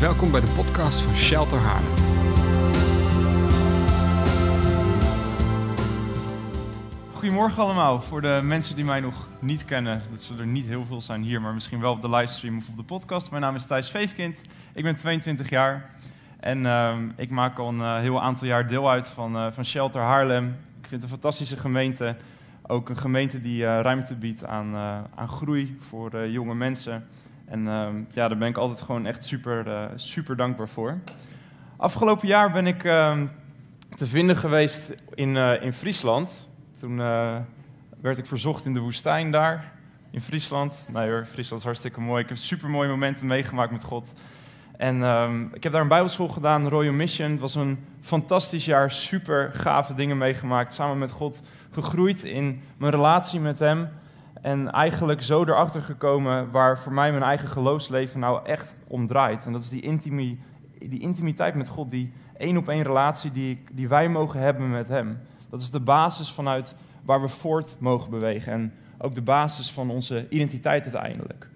Welkom bij de podcast van Shelter Haarlem. Goedemorgen allemaal. Voor de mensen die mij nog niet kennen, dat zullen er niet heel veel zijn hier, maar misschien wel op de livestream of op de podcast. Mijn naam is Thijs Veefkind, ik ben 22 jaar en ehm, ik maak al een eh, heel aantal jaar deel uit van, eh, van Shelter Haarlem. Ik vind het een fantastische gemeente, ook een gemeente die eh, ruimte biedt aan, aan groei voor jonge mensen. En ehm, ja, daar ben ik altijd gewoon echt super, eh, super dankbaar voor. Afgelopen jaar ben ik ehm, te vinden geweest in, eh, in Friesland. Toen eh, werd ik verzocht in de woestijn daar, in Friesland. Nee hoor, Friesland is hartstikke mooi. Ik heb super mooie momenten meegemaakt met God. En ehm, ik heb daar een bijbelschool gedaan, Royal Mission. Het was een fantastisch jaar, super gave dingen meegemaakt. Samen met God gegroeid in mijn relatie met hem. En eigenlijk zo erachter gekomen waar voor mij mijn eigen geloofsleven nou echt om draait. En dat is die, intimi, die intimiteit met God, die één op één relatie die, die wij mogen hebben met hem. Dat is de basis vanuit waar we voort mogen bewegen. En ook de basis van onze identiteit uiteindelijk.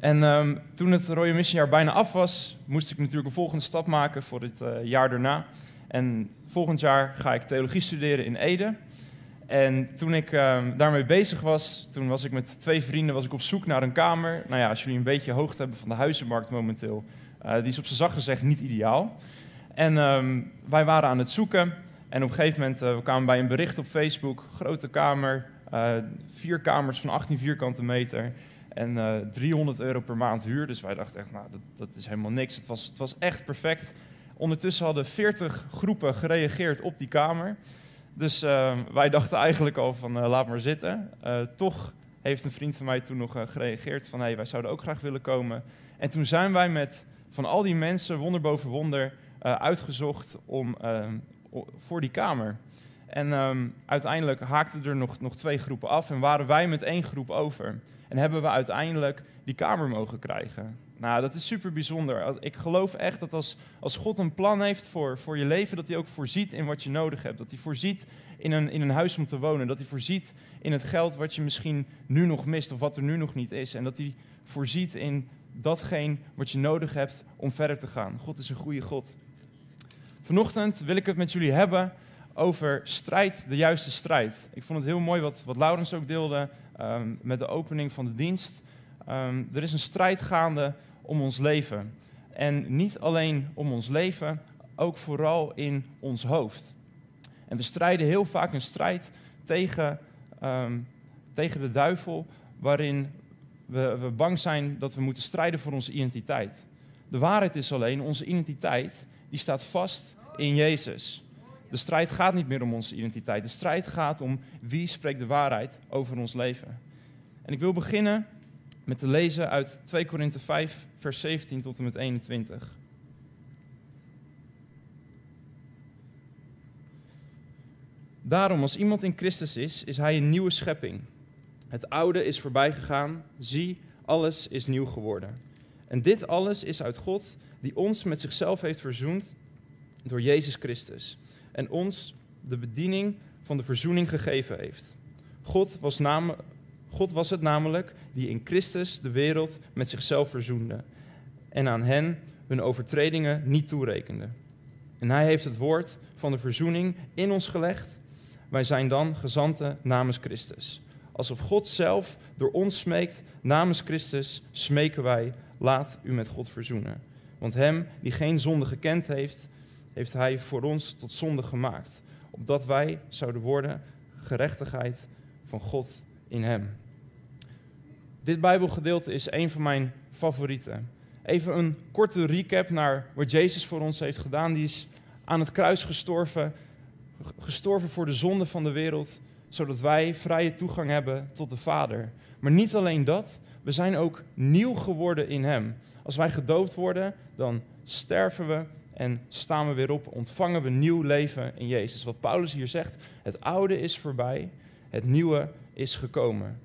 En ehm, toen het Royal Mission jaar bijna af was, moest ik natuurlijk een volgende stap maken voor het eh, jaar daarna. En volgend jaar ga ik theologie studeren in Ede. En toen ik ehm, daarmee bezig was, toen was ik met twee vrienden was ik op zoek naar een kamer. Nou ja, als jullie een beetje hoogte hebben van de huizenmarkt momenteel, eh, die is op zijn zacht gezegd niet ideaal. En ehm, wij waren aan het zoeken. En op een gegeven moment eh, we kwamen bij een bericht op Facebook. Grote kamer, eh, vier kamers van 18 vierkante meter. En eh, 300 euro per maand huur. Dus wij dachten echt, nou, dat, dat is helemaal niks. Het was, het was echt perfect. Ondertussen hadden 40 groepen gereageerd op die kamer. Dus eh, wij dachten eigenlijk al van, eh, laat maar zitten. Eh, toch heeft een vriend van mij toen nog eh, gereageerd van, hey, wij zouden ook graag willen komen. En toen zijn wij met van al die mensen, wonder boven wonder, uitgezocht om, eh, o- voor die kamer. En ehm, uiteindelijk haakten er nog, nog twee groepen af en waren wij met één groep over. En hebben we uiteindelijk die kamer mogen krijgen. Nou, dat is super bijzonder. Ik geloof echt dat als, als God een plan heeft voor, voor je leven, dat hij ook voorziet in wat je nodig hebt. Dat hij voorziet in een, in een huis om te wonen. Dat hij voorziet in het geld wat je misschien nu nog mist of wat er nu nog niet is. En dat hij voorziet in datgene wat je nodig hebt om verder te gaan. God is een goede God. Vanochtend wil ik het met jullie hebben over strijd, de juiste strijd. Ik vond het heel mooi wat, wat Laurens ook deelde ehm, met de opening van de dienst. Ehm, er is een strijd gaande om ons leven. En niet alleen om ons leven, ook vooral in ons hoofd. En we strijden heel vaak een strijd tegen, ehm, tegen de duivel, waarin we, we bang zijn dat we moeten strijden voor onze identiteit. De waarheid is alleen, onze identiteit die staat vast in Jezus. De strijd gaat niet meer om onze identiteit. De strijd gaat om wie spreekt de waarheid over ons leven. En ik wil beginnen met te lezen uit 2 Korinthe 5, vers 17 tot en met 21. Daarom, als iemand in Christus is, is hij een nieuwe schepping. Het oude is voorbij gegaan, zie, alles is nieuw geworden. En dit alles is uit God, die ons met zichzelf heeft verzoend door Jezus Christus. En ons de bediening van de verzoening gegeven heeft. God was, nam- God was het namelijk die in Christus de wereld met zichzelf verzoende. En aan hen hun overtredingen niet toerekende. En hij heeft het woord van de verzoening in ons gelegd. Wij zijn dan gezanten namens Christus. Alsof God zelf door ons smeekt namens Christus, smeken wij, laat u met God verzoenen. Want hem die geen zonde gekend heeft, heeft hij voor ons tot zonde gemaakt. Opdat wij zouden worden gerechtigheid van God in hem. Dit Bijbelgedeelte is een van mijn favorieten. Even een korte recap naar wat Jezus voor ons heeft gedaan. Die is aan het kruis gestorven, gestorven voor de zonde van de wereld, zodat wij vrije toegang hebben tot de Vader. Maar niet alleen dat, we zijn ook nieuw geworden in Hem. Als wij gedoopt worden, dan sterven we en staan we weer op, ontvangen we nieuw leven in Jezus. Wat Paulus hier zegt, het oude is voorbij, het nieuwe is gekomen.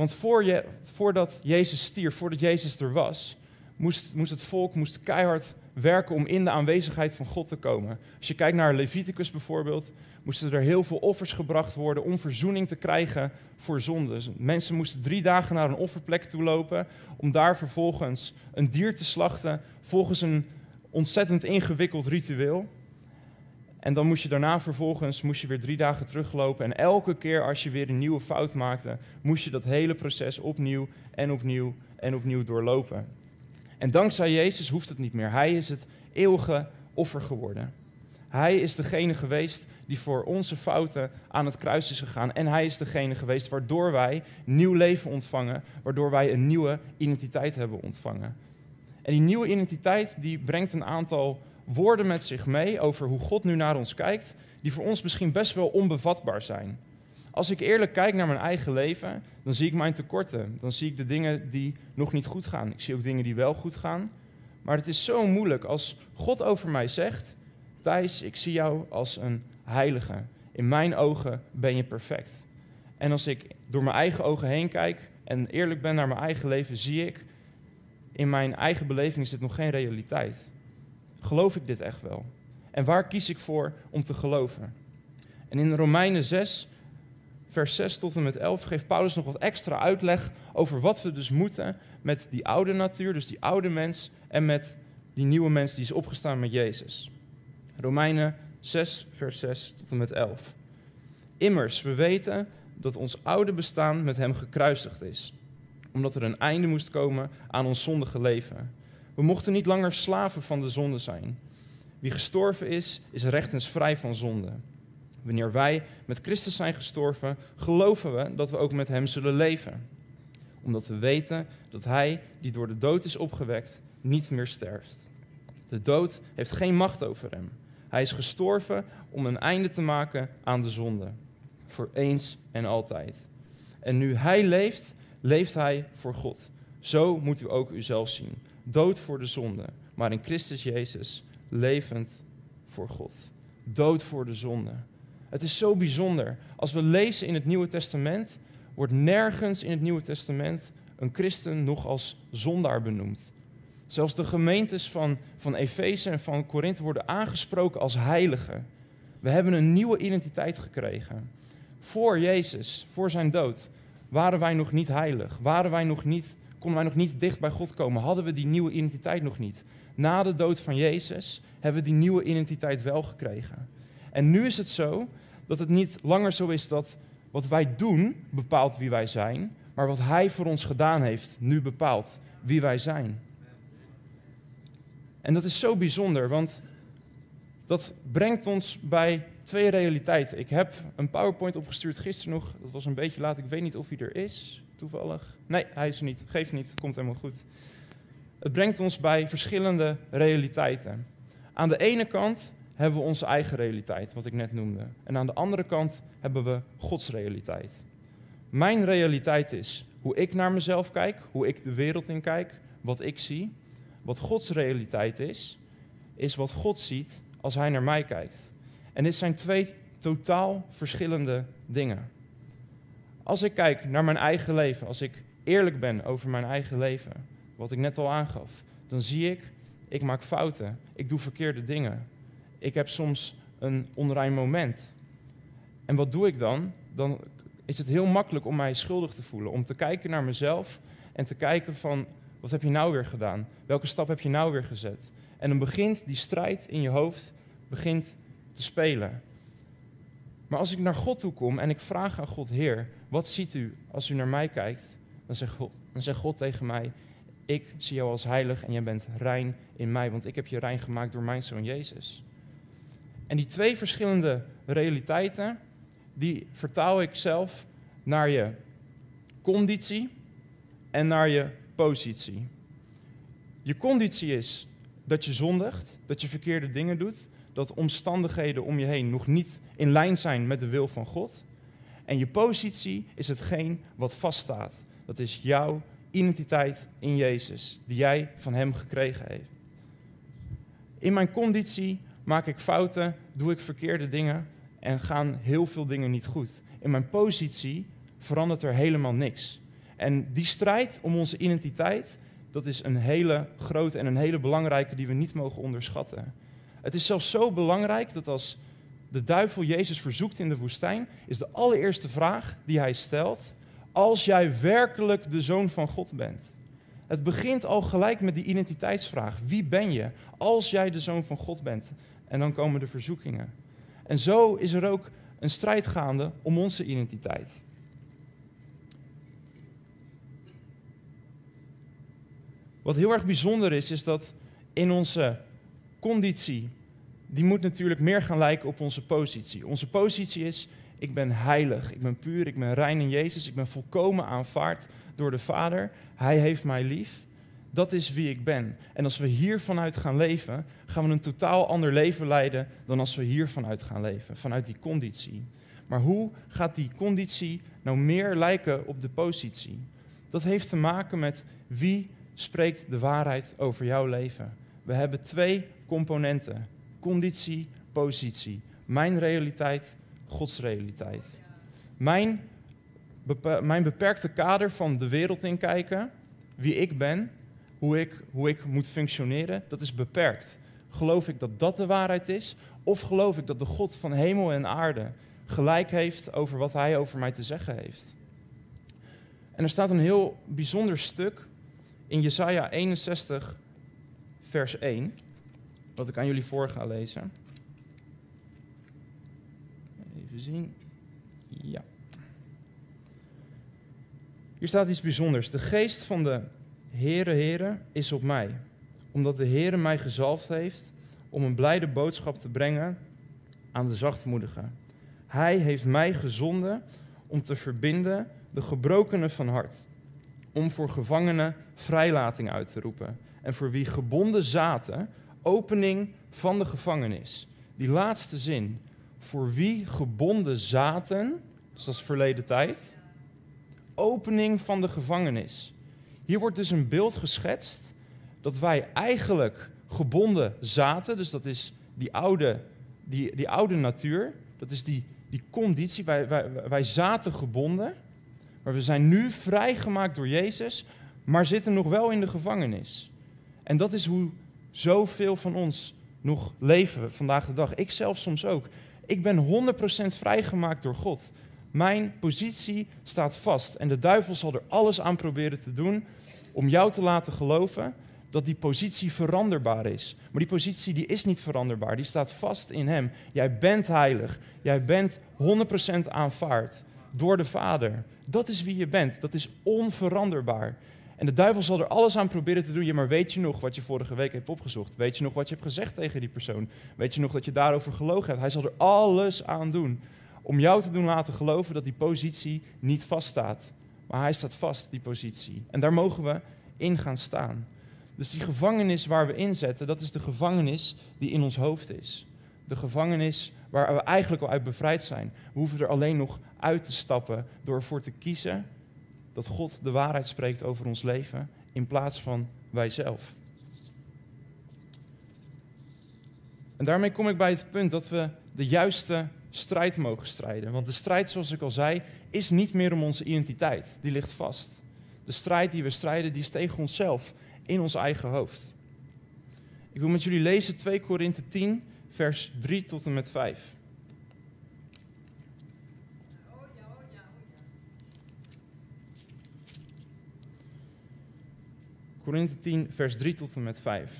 Want voor je, voordat Jezus stierf, voordat Jezus er was, moest, moest het volk moest keihard werken om in de aanwezigheid van God te komen. Als je kijkt naar Leviticus bijvoorbeeld, moesten er heel veel offers gebracht worden om verzoening te krijgen voor zonde. Dus mensen moesten drie dagen naar een offerplek toe lopen om daar vervolgens een dier te slachten volgens een ontzettend ingewikkeld ritueel. En dan moest je daarna vervolgens moest je weer drie dagen teruglopen. En elke keer als je weer een nieuwe fout maakte, moest je dat hele proces opnieuw en opnieuw en opnieuw doorlopen. En dankzij Jezus hoeft het niet meer. Hij is het eeuwige offer geworden. Hij is degene geweest die voor onze fouten aan het kruis is gegaan. En hij is degene geweest waardoor wij nieuw leven ontvangen, waardoor wij een nieuwe identiteit hebben ontvangen. En die nieuwe identiteit die brengt een aantal woorden met zich mee over hoe God nu naar ons kijkt, die voor ons misschien best wel onbevatbaar zijn. Als ik eerlijk kijk naar mijn eigen leven, dan zie ik mijn tekorten. Dan zie ik de dingen die nog niet goed gaan. Ik zie ook dingen die wel goed gaan. Maar het is zo moeilijk als God over mij zegt: Thijs, ik zie jou als een heilige. In mijn ogen ben je perfect. En als ik door mijn eigen ogen heen kijk en eerlijk ben naar mijn eigen leven, zie ik in mijn eigen beleving is dit nog geen realiteit. Geloof ik dit echt wel? En waar kies ik voor om te geloven? En in Romeinen 6, vers 6 tot en met 11 geeft Paulus nog wat extra uitleg over wat we dus moeten met die oude natuur, dus die oude mens, en met die nieuwe mens die is opgestaan met Jezus. Romeinen 6, vers 6 tot en met 11. Immers, we weten dat ons oude bestaan met hem gekruisigd is, omdat er een einde moest komen aan ons zondige leven. We mochten niet langer slaven van de zonde zijn. Wie gestorven is, is rechtens vrij van zonde. Wanneer wij met Christus zijn gestorven, geloven we dat we ook met Hem zullen leven. Omdat we weten dat Hij, die door de dood is opgewekt, niet meer sterft. De dood heeft geen macht over Hem. Hij is gestorven om een einde te maken aan de zonde. Voor eens en altijd. En nu Hij leeft, leeft Hij voor God. Zo moet u ook uzelf zien. Dood voor de zonde, maar in Christus Jezus levend voor God. Dood voor de zonde. Het is zo bijzonder. Als we lezen in het Nieuwe Testament, wordt nergens in het Nieuwe Testament een christen nog als zondaar benoemd. Zelfs de gemeentes van, van Efeze en van Korinthe worden aangesproken als heiligen. We hebben een nieuwe identiteit gekregen. Voor Jezus, voor zijn dood, waren wij nog niet heilig. Waren wij nog niet, konden wij nog niet dicht bij God komen. Hadden we die nieuwe identiteit nog niet. Na de dood van Jezus hebben we die nieuwe identiteit wel gekregen. En nu is het zo dat het niet langer zo is dat wat wij doen bepaalt wie wij zijn, maar wat Hij voor ons gedaan heeft nu bepaalt wie wij zijn. En dat is zo bijzonder, want dat brengt ons bij twee realiteiten. Ik heb een PowerPoint opgestuurd gisteren nog, dat was een beetje laat, ik weet niet of hij er is, toevallig. Nee, hij is er niet, geef niet, komt helemaal goed. Het brengt ons bij verschillende realiteiten. Aan de ene kant hebben we onze eigen realiteit, wat ik net noemde. En aan de andere kant hebben we Gods realiteit. Mijn realiteit is hoe ik naar mezelf kijk, hoe ik de wereld in kijk, wat ik zie. Wat Gods realiteit is, is wat God ziet als Hij naar mij kijkt. En dit zijn twee totaal verschillende dingen. Als ik kijk naar mijn eigen leven, als ik eerlijk ben over mijn eigen leven, wat ik net al aangaf, dan zie ik, ik maak fouten, ik doe verkeerde dingen. Ik heb soms een onrein moment. En wat doe ik dan? Dan is het heel makkelijk om mij schuldig te voelen, om te kijken naar mezelf en te kijken van, wat heb je nou weer gedaan? Welke stap heb je nou weer gezet? En dan begint die strijd in je hoofd begint te spelen. Maar als ik naar God toe kom en ik vraag aan God, Heer, wat ziet u als u naar mij kijkt? Dan zegt God, dan zegt God tegen mij, ik zie jou als heilig en jij bent rein in mij, want ik heb je rein gemaakt door mijn zoon Jezus. En die twee verschillende realiteiten, die vertaal ik zelf naar je conditie en naar je positie. Je conditie is dat je zondigt, dat je verkeerde dingen doet, dat omstandigheden om je heen nog niet in lijn zijn met de wil van God. En je positie is hetgeen wat vaststaat. Dat is jouw identiteit in Jezus, die jij van Hem gekregen heeft. In mijn conditie maak ik fouten, doe ik verkeerde dingen en gaan heel veel dingen niet goed. In mijn positie verandert er helemaal niks. En die strijd om onze identiteit, dat is een hele grote en een hele belangrijke die we niet mogen onderschatten. Het is zelfs zo belangrijk dat als de duivel Jezus verzoekt in de woestijn, is de allereerste vraag die hij stelt: Als jij werkelijk de zoon van God bent. Het begint al gelijk met die identiteitsvraag: Wie ben je als jij de zoon van God bent? En dan komen de verzoekingen. En zo is er ook een strijd gaande om onze identiteit. Wat heel erg bijzonder is, is dat in onze conditie, die moet natuurlijk meer gaan lijken op onze positie. Onze positie is, ik ben heilig, ik ben puur, ik ben rein in Jezus, ik ben volkomen aanvaard door de Vader. Hij heeft mij lief. Dat is wie ik ben. En als we hier vanuit gaan leven, gaan we een totaal ander leven leiden dan als we hier vanuit gaan leven, vanuit die conditie. Maar hoe gaat die conditie nou meer lijken op de positie? Dat heeft te maken met wie spreekt de waarheid over jouw leven. We hebben twee componenten: conditie, positie. Mijn realiteit, Gods realiteit. Mijn, mijn beperkte kader van de wereld inkijken, wie ik ben, hoe ik, hoe ik moet functioneren, dat is beperkt. Geloof ik dat dat de waarheid is? Of geloof ik dat de God van hemel en aarde gelijk heeft over wat hij over mij te zeggen heeft? En er staat een heel bijzonder stuk in Jesaja 61, vers 1, wat ik aan jullie voor ga lezen. Even zien. Ja. Hier staat iets bijzonders. De geest van de Heere, Heere is op mij, omdat de Heere mij gezalfd heeft om een blijde boodschap te brengen aan de zachtmoedigen. Hij heeft mij gezonden om te verbinden de gebrokenen van hart, om voor gevangenen vrijlating uit te roepen en voor wie gebonden zaten, opening van de gevangenis. Die laatste zin, voor wie gebonden zaten, dus dat is verleden tijd, opening van de gevangenis. Hier wordt dus een beeld geschetst dat wij eigenlijk gebonden zaten, dus dat is die oude, die, die oude natuur, dat is die, die conditie, wij, wij, wij zaten gebonden, maar we zijn nu vrijgemaakt door Jezus, maar zitten nog wel in de gevangenis. En dat is hoe zoveel van ons nog leven vandaag de dag. Ik zelf soms ook. Ik ben 100% vrijgemaakt door God. Mijn positie staat vast en de duivel zal er alles aan proberen te doen om jou te laten geloven dat die positie veranderbaar is. Maar die positie die is niet veranderbaar, die staat vast in Hem. Jij bent heilig, jij bent 100% aanvaard door de Vader. Dat is wie je bent, dat is onveranderbaar. En de duivel zal er alles aan proberen te doen. Ja, maar weet je nog wat je vorige week hebt opgezocht? Weet je nog wat je hebt gezegd tegen die persoon? Weet je nog dat je daarover gelogen hebt? Hij zal er alles aan doen om jou te doen laten geloven dat die positie niet vaststaat. Maar hij staat vast, die positie. En daar mogen we in gaan staan. Dus die gevangenis waar we inzetten, dat is de gevangenis die in ons hoofd is. De gevangenis waar we eigenlijk al uit bevrijd zijn. We hoeven er alleen nog uit te stappen door ervoor te kiezen dat God de waarheid spreekt over ons leven in plaats van wij zelf. En daarmee kom ik bij het punt dat we de juiste strijd mogen strijden. Want de strijd, zoals ik al zei, is niet meer om onze identiteit. Die ligt vast. De strijd die we strijden, die is tegen onszelf, in ons eigen hoofd. Ik wil met jullie lezen 2 Korinthe 10, vers 3 tot en met 5. Korinthe 10, vers 3 tot en met 5.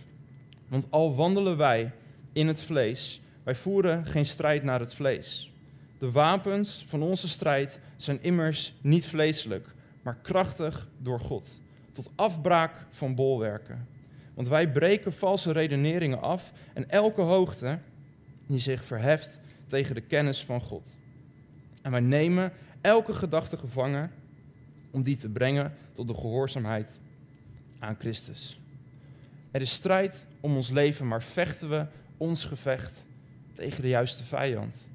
Want al wandelen wij in het vlees, wij voeren geen strijd naar het vlees. De wapens van onze strijd zijn immers niet vleeselijk, maar krachtig door God, tot afbraak van bolwerken. Want wij breken valse redeneringen af en elke hoogte die zich verheft tegen de kennis van God. En wij nemen elke gedachte gevangen om die te brengen tot de gehoorzaamheid aan Christus. Er is strijd om ons leven, maar vechten we ons gevecht tegen de juiste vijand.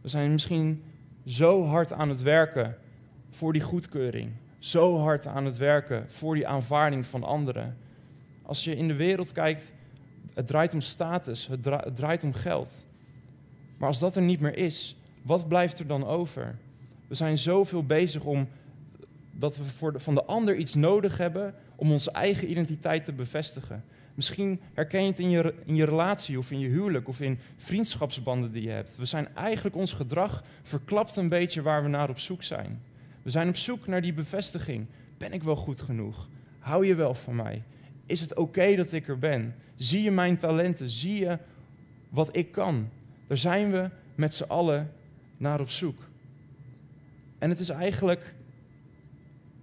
We zijn misschien zo hard aan het werken voor die goedkeuring, zo hard aan het werken voor die aanvaarding van anderen. Als je in de wereld kijkt, het draait om status, het, het draait om geld. Maar als dat er niet meer is, wat blijft er dan over? We zijn zoveel bezig om dat we voor van de ander iets nodig hebben om onze eigen identiteit te bevestigen. Misschien herken je het in je, in je relatie of in je huwelijk of in vriendschapsbanden die je hebt. We zijn eigenlijk ons gedrag verklapt een beetje waar we naar op zoek zijn. We zijn op zoek naar die bevestiging. Ben ik wel goed genoeg? Hou je wel van mij? Is het oké dat ik er ben? Zie je mijn talenten? Zie je wat ik kan? Daar zijn we met z'n allen naar op zoek. En het is eigenlijk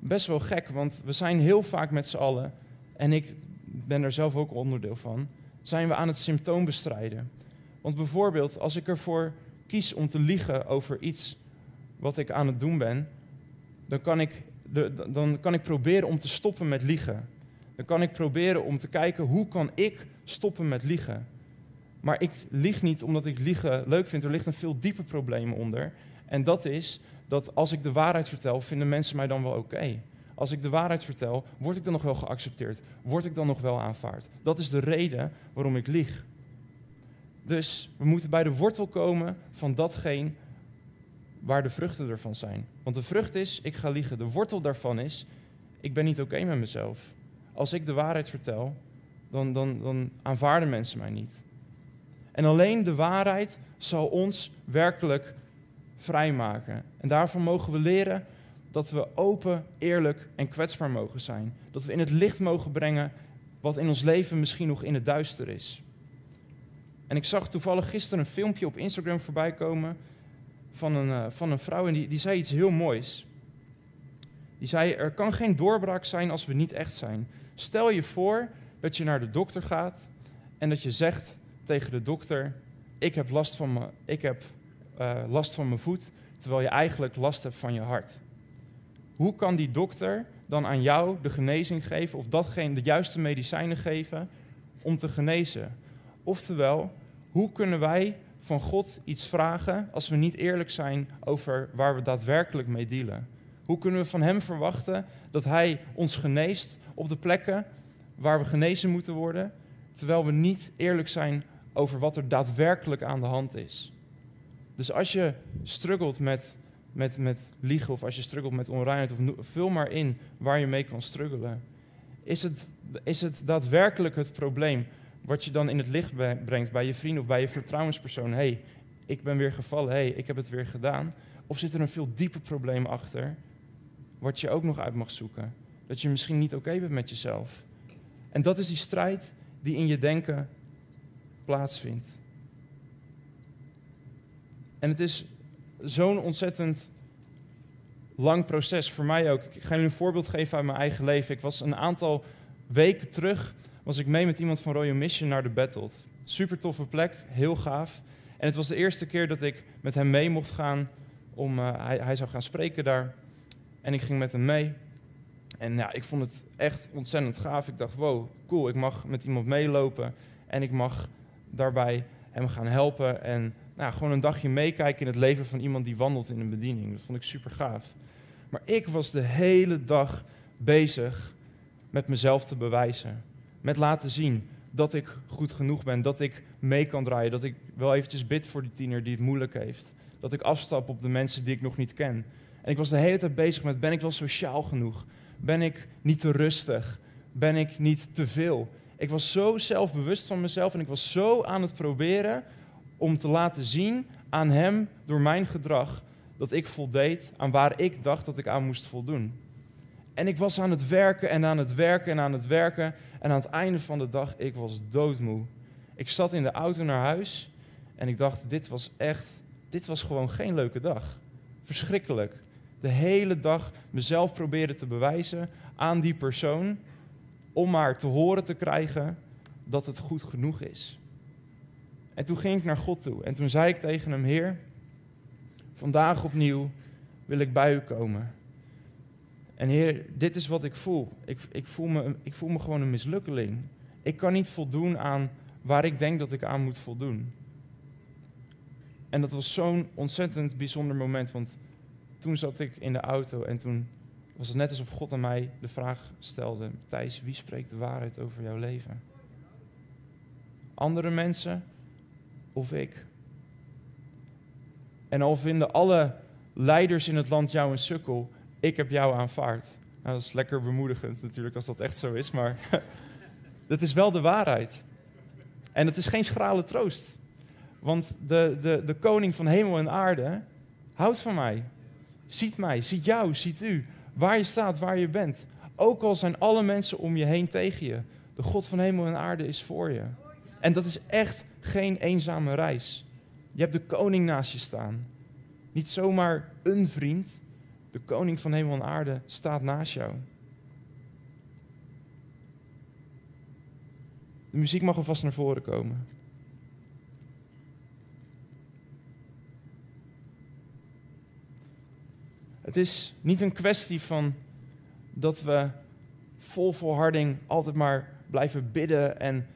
best wel gek, want we zijn heel vaak met z'n allen, en ik ben er zelf ook onderdeel van, zijn we aan het symptoom bestrijden. Want bijvoorbeeld, als ik ervoor kies om te liegen over iets wat ik aan het doen ben, dan kan ik, dan kan ik proberen om te stoppen met liegen. Dan kan ik proberen om te kijken hoe kan ik stoppen met liegen. Maar ik lieg niet omdat ik liegen leuk vind. Er ligt een veel dieper probleem onder. En dat is dat als ik de waarheid vertel, vinden mensen mij dan wel oké. Als ik de waarheid vertel, word ik dan nog wel geaccepteerd? Word ik dan nog wel aanvaard? Dat is de reden waarom ik lieg. Dus we moeten bij de wortel komen van datgene waar de vruchten ervan zijn. Want de vrucht is, ik ga liegen. De wortel daarvan is, ik ben niet oké met mezelf. Als ik de waarheid vertel, dan, dan, dan aanvaarden mensen mij niet. En alleen de waarheid zal ons werkelijk vrijmaken. En daarvan mogen we leren dat we open, eerlijk en kwetsbaar mogen zijn. Dat we in het licht mogen brengen wat in ons leven misschien nog in het duister is. En ik zag toevallig gisteren een filmpje op Instagram voorbij komen van een, uh, van een vrouw en die, die zei iets heel moois. Die zei, er kan geen doorbraak zijn als we niet echt zijn. Stel je voor dat je naar de dokter gaat en dat je zegt tegen de dokter, ik heb last van, me, ik heb, uh, last van mijn voet, terwijl je eigenlijk last hebt van je hart. Hoe kan die dokter dan aan jou de genezing geven of datgene de juiste medicijnen geven om te genezen? Oftewel, hoe kunnen wij van God iets vragen als we niet eerlijk zijn over waar we daadwerkelijk mee dealen? Hoe kunnen we van Hem verwachten dat Hij ons geneest op de plekken waar we genezen moeten worden, terwijl we niet eerlijk zijn over wat er daadwerkelijk aan de hand is? Dus als je struggelt met, met, met liegen of als je struggelt met onreinheid, of vul maar in waar je mee kan struggelen. Is het, is het daadwerkelijk het probleem wat je dan in het licht brengt bij je vriend of bij je vertrouwenspersoon? hey, ik ben weer gevallen, hey, ik heb het weer gedaan. Of zit er een veel dieper probleem achter, wat je ook nog uit mag zoeken? Dat je misschien niet oké bent met jezelf. En dat is die strijd die in je denken plaatsvindt. En het is zo'n ontzettend lang proces voor mij ook. Ik ga jullie een voorbeeld geven uit mijn eigen leven. Ik was een aantal weken terug was ik mee met iemand van Royal Mission naar de Battle. Super toffe plek, heel gaaf. En het was de eerste keer dat ik met hem mee mocht gaan. Om, uh, hij, hij zou gaan spreken daar. En ik ging met hem mee. En ja, ik vond het echt ontzettend gaaf. Ik dacht, wow, cool, ik mag met iemand meelopen. En ik mag daarbij hem gaan helpen. En nou, gewoon een dagje meekijken in het leven van iemand die wandelt in een bediening. Dat vond ik super gaaf. Maar ik was de hele dag bezig met mezelf te bewijzen. Met laten zien dat ik goed genoeg ben, dat ik mee kan draaien, dat ik wel eventjes bid voor die tiener die het moeilijk heeft. Dat ik afstap op de mensen die ik nog niet ken. En ik was de hele tijd bezig met, ben ik wel sociaal genoeg? Ben ik niet te rustig? Ben ik niet te veel? Ik was zo zelfbewust van mezelf en ik was zo aan het proberen om te laten zien aan hem door mijn gedrag dat ik voldeed aan waar ik dacht dat ik aan moest voldoen. En ik was aan het werken en aan het werken en aan het werken. En aan het einde van de dag, ik was doodmoe. Ik zat in de auto naar huis en ik dacht, dit was echt, dit was gewoon geen leuke dag. Verschrikkelijk. De hele dag mezelf proberen te bewijzen aan die persoon om maar te horen te krijgen dat het goed genoeg is. En toen ging ik naar God toe en toen zei ik tegen hem, Heer, vandaag opnieuw wil ik bij u komen. En Heer, dit is wat ik voel. Ik, ik, voel me, ik voel me gewoon een mislukkeling. Ik kan niet voldoen aan waar ik denk dat ik aan moet voldoen. En dat was zo'n ontzettend bijzonder moment, want toen zat ik in de auto en toen was het net alsof God aan mij de vraag stelde: Thijs, wie spreekt de waarheid over jouw leven? Andere mensen of ik? En al vinden alle leiders in het land jou een sukkel, ik heb jou aanvaard. Nou, dat is lekker bemoedigend natuurlijk als dat echt zo is, maar dat is wel de waarheid. En het is geen schrale troost. Want de, de, de koning van hemel en aarde houdt van mij. Ziet mij, ziet jou, ziet u. Waar je staat, waar je bent. Ook al zijn alle mensen om je heen tegen je. De God van hemel en aarde is voor je. En dat is echt geen eenzame reis. Je hebt de koning naast je staan. Niet zomaar een vriend. De koning van hemel en aarde staat naast jou. De muziek mag alvast naar voren komen. Het is niet een kwestie van dat we vol volharding altijd maar blijven bidden en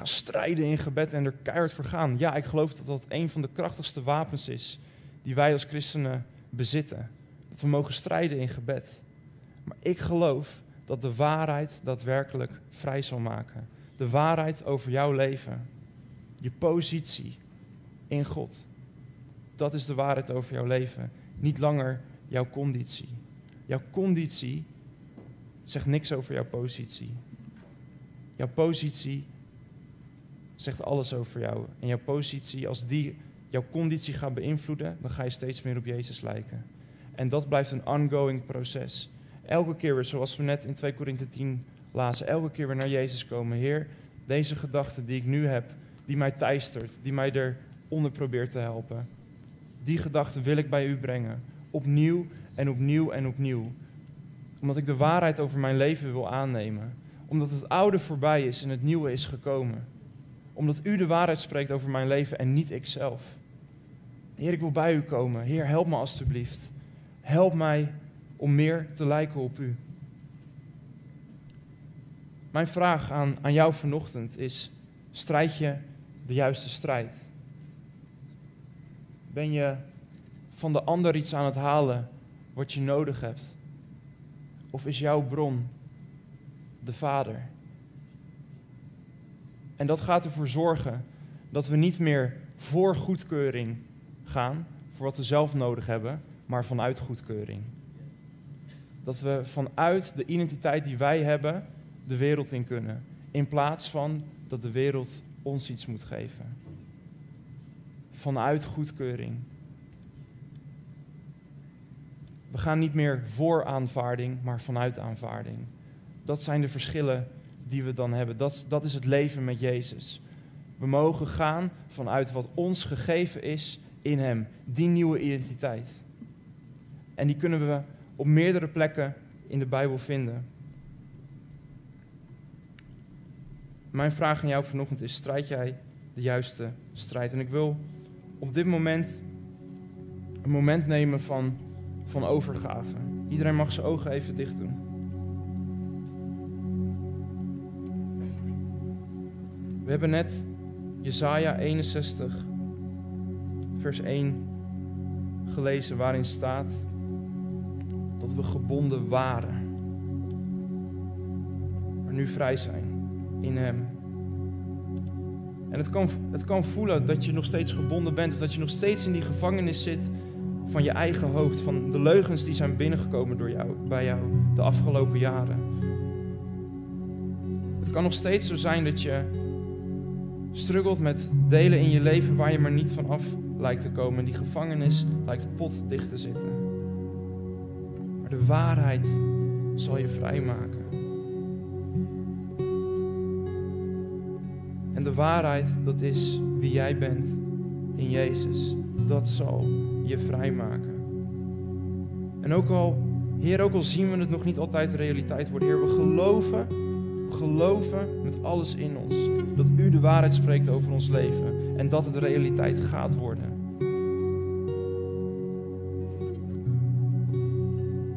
gaan strijden in gebed en er keihard voor gaan. Ja, ik geloof dat dat een van de krachtigste wapens is die wij als christenen bezitten. Dat we mogen strijden in gebed. Maar ik geloof dat de waarheid daadwerkelijk vrij zal maken. De waarheid over jouw leven. Je positie in God. Dat is de waarheid over jouw leven. Niet langer jouw conditie. Jouw conditie zegt niks over jouw positie. Jouw positie zegt alles over jou. En jouw positie, als die jouw conditie gaat beïnvloeden, dan ga je steeds meer op Jezus lijken. En dat blijft een ongoing proces. Elke keer weer, zoals we net in 2 Korinthe 10 lazen, elke keer weer naar Jezus komen. Heer, deze gedachte die ik nu heb, die mij teistert, die mij eronder probeert te helpen, die gedachte wil ik bij u brengen. Opnieuw en opnieuw en opnieuw. Omdat ik de waarheid over mijn leven wil aannemen. Omdat het oude voorbij is en het nieuwe is gekomen. Omdat u de waarheid spreekt over mijn leven en niet ikzelf. Heer, ik wil bij u komen. Heer, help me alstublieft. Help mij om meer te lijken op u. Mijn vraag aan, aan jou vanochtend is: strijd je de juiste strijd? Ben je van de ander iets aan het halen wat je nodig hebt? Of is jouw bron de Vader? En dat gaat ervoor zorgen dat we niet meer voor goedkeuring gaan, voor wat we zelf nodig hebben, maar vanuit goedkeuring. Dat we vanuit de identiteit die wij hebben de wereld in kunnen, in plaats van dat de wereld ons iets moet geven. Vanuit goedkeuring. We gaan niet meer voor aanvaarding, maar vanuit aanvaarding. Dat zijn de verschillen die we dan hebben. Dat, dat is het leven met Jezus. We mogen gaan vanuit wat ons gegeven is in Hem. Die nieuwe identiteit. En die kunnen we op meerdere plekken in de Bijbel vinden. Mijn vraag aan jou vanochtend is: strijd jij de juiste strijd? En ik wil op dit moment een moment nemen van van overgave. Iedereen mag zijn ogen even dicht doen. We hebben net Jesaja 61, vers 1 gelezen, waarin staat dat we gebonden waren, maar nu vrij zijn in Hem. En het kan, het kan voelen dat je nog steeds gebonden bent, of dat je nog steeds in die gevangenis zit van je eigen hoofd, van de leugens die zijn binnengekomen door jou, bij jou de afgelopen jaren. Het kan nog steeds zo zijn dat je struggelt met delen in je leven waar je maar niet van af lijkt te komen. En die gevangenis lijkt potdicht te zitten. Maar de waarheid zal je vrijmaken. En de waarheid, dat is wie jij bent in Jezus. Dat zal je vrijmaken. En ook al, Heer, ook al zien we het nog niet altijd realiteit worden, Heer, we geloven, we geloven met alles in ons dat U de waarheid spreekt over ons leven en dat het realiteit gaat worden.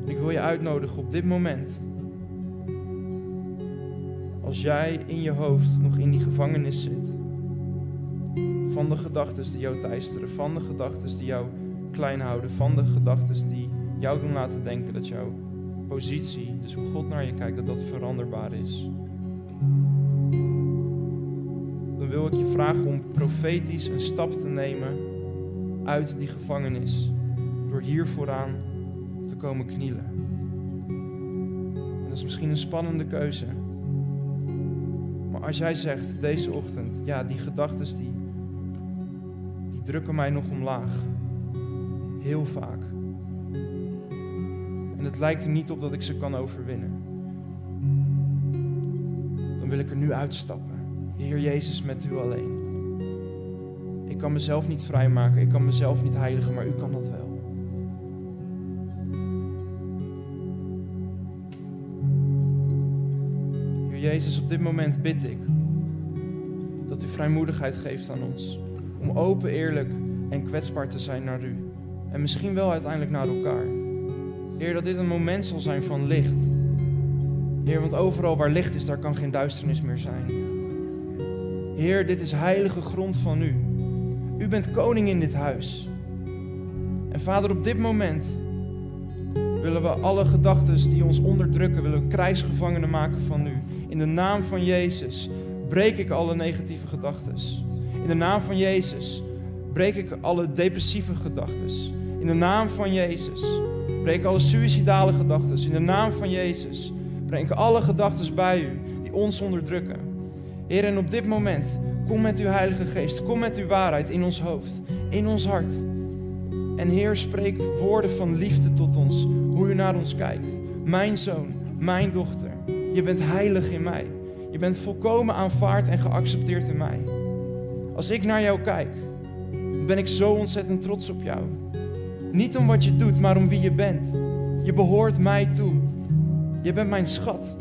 En ik wil je uitnodigen op dit moment, als jij in je hoofd nog in die gevangenis zit, van de gedachten die jou teisteren, van de gedachten die jou klein houden van de gedachten die jou doen laten denken dat jouw positie, dus hoe God naar je kijkt, dat dat veranderbaar is. Wil ik je vragen om profetisch een stap te nemen uit die gevangenis door hier vooraan te komen knielen. dat is misschien een spannende keuze. Maar als jij zegt deze ochtend, ja, die gedachten die, die drukken mij nog omlaag. Heel vaak. En het lijkt er niet op dat ik ze kan overwinnen. Dan wil ik er nu uitstappen. Heer Jezus, met u alleen. Ik kan mezelf niet vrijmaken, ik kan mezelf niet heiligen, maar u kan dat wel. Heer Jezus, op dit moment bid ik dat u vrijmoedigheid geeft aan ons. Om open, eerlijk en kwetsbaar te zijn naar u. En misschien wel uiteindelijk naar elkaar. Heer, dat dit een moment zal zijn van licht. Heer, want overal waar licht is, daar kan geen duisternis meer zijn. Heer, dit is heilige grond van u. U bent koning in dit huis. En Vader, op dit moment willen we alle gedachten die ons onderdrukken, willen we krijgsgevangenen maken van u. In de naam van Jezus breek ik alle negatieve gedachten. In de naam van Jezus breek ik alle depressieve gedachten. In de naam van Jezus breek ik alle suïcidale gedachten. In de naam van Jezus breng alle gedachten bij u die ons onderdrukken. Heer, en op dit moment kom met uw Heilige Geest, kom met uw waarheid in ons hoofd, in ons hart. En Heer, spreek woorden van liefde tot ons, hoe u naar ons kijkt. Mijn zoon, mijn dochter, je bent heilig in mij. Je bent volkomen aanvaard en geaccepteerd in mij. Als ik naar jou kijk, ben ik zo ontzettend trots op jou. Niet om wat je doet, maar om wie je bent. Je behoort mij toe. Je bent mijn schat.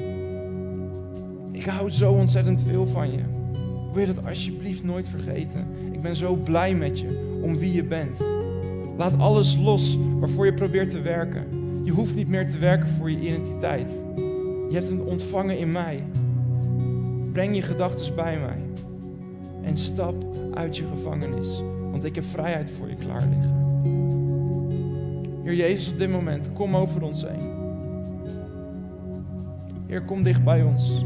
Ik hou zo ontzettend veel van je. Wil je dat alsjeblieft nooit vergeten? Ik ben zo blij met je, om wie je bent. Laat alles los waarvoor je probeert te werken. Je hoeft niet meer te werken voor je identiteit. Je hebt hem ontvangen in mij. Breng je gedachten bij mij. En stap uit je gevangenis. Want ik heb vrijheid voor je klaar liggen. Heer Jezus, op dit moment, kom over ons heen. Heer, kom dicht bij ons.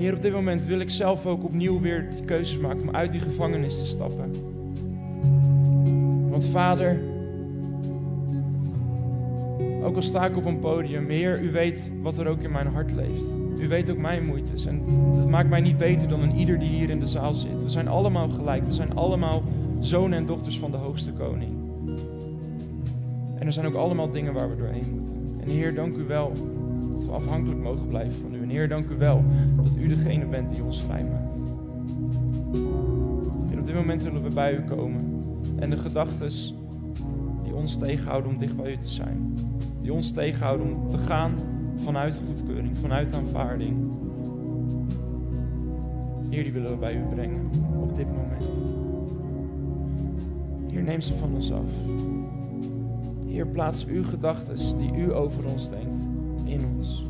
Heer, op dit moment wil ik zelf ook opnieuw weer die keuzes maken om uit die gevangenis te stappen. Want Vader, ook al sta ik op een podium, Heer, u weet wat er ook in mijn hart leeft. U weet ook mijn moeites. En dat maakt mij niet beter dan een ieder die hier in de zaal zit. We zijn allemaal gelijk. We zijn allemaal zonen en dochters van de hoogste koning. En er zijn ook allemaal dingen waar we doorheen moeten. En Heer, dank u wel dat we afhankelijk mogen blijven van u. En Heer, dank u wel dat u degene bent die ons vrijmaakt. En op dit moment willen we bij u komen. En de gedachten die ons tegenhouden om dicht bij u te zijn. Die ons tegenhouden om te gaan vanuit goedkeuring, vanuit aanvaarding. Heer, die willen we bij u brengen op dit moment. Heer, neem ze van ons af. Heer, plaats uw gedachten die u over ons denkt in ons.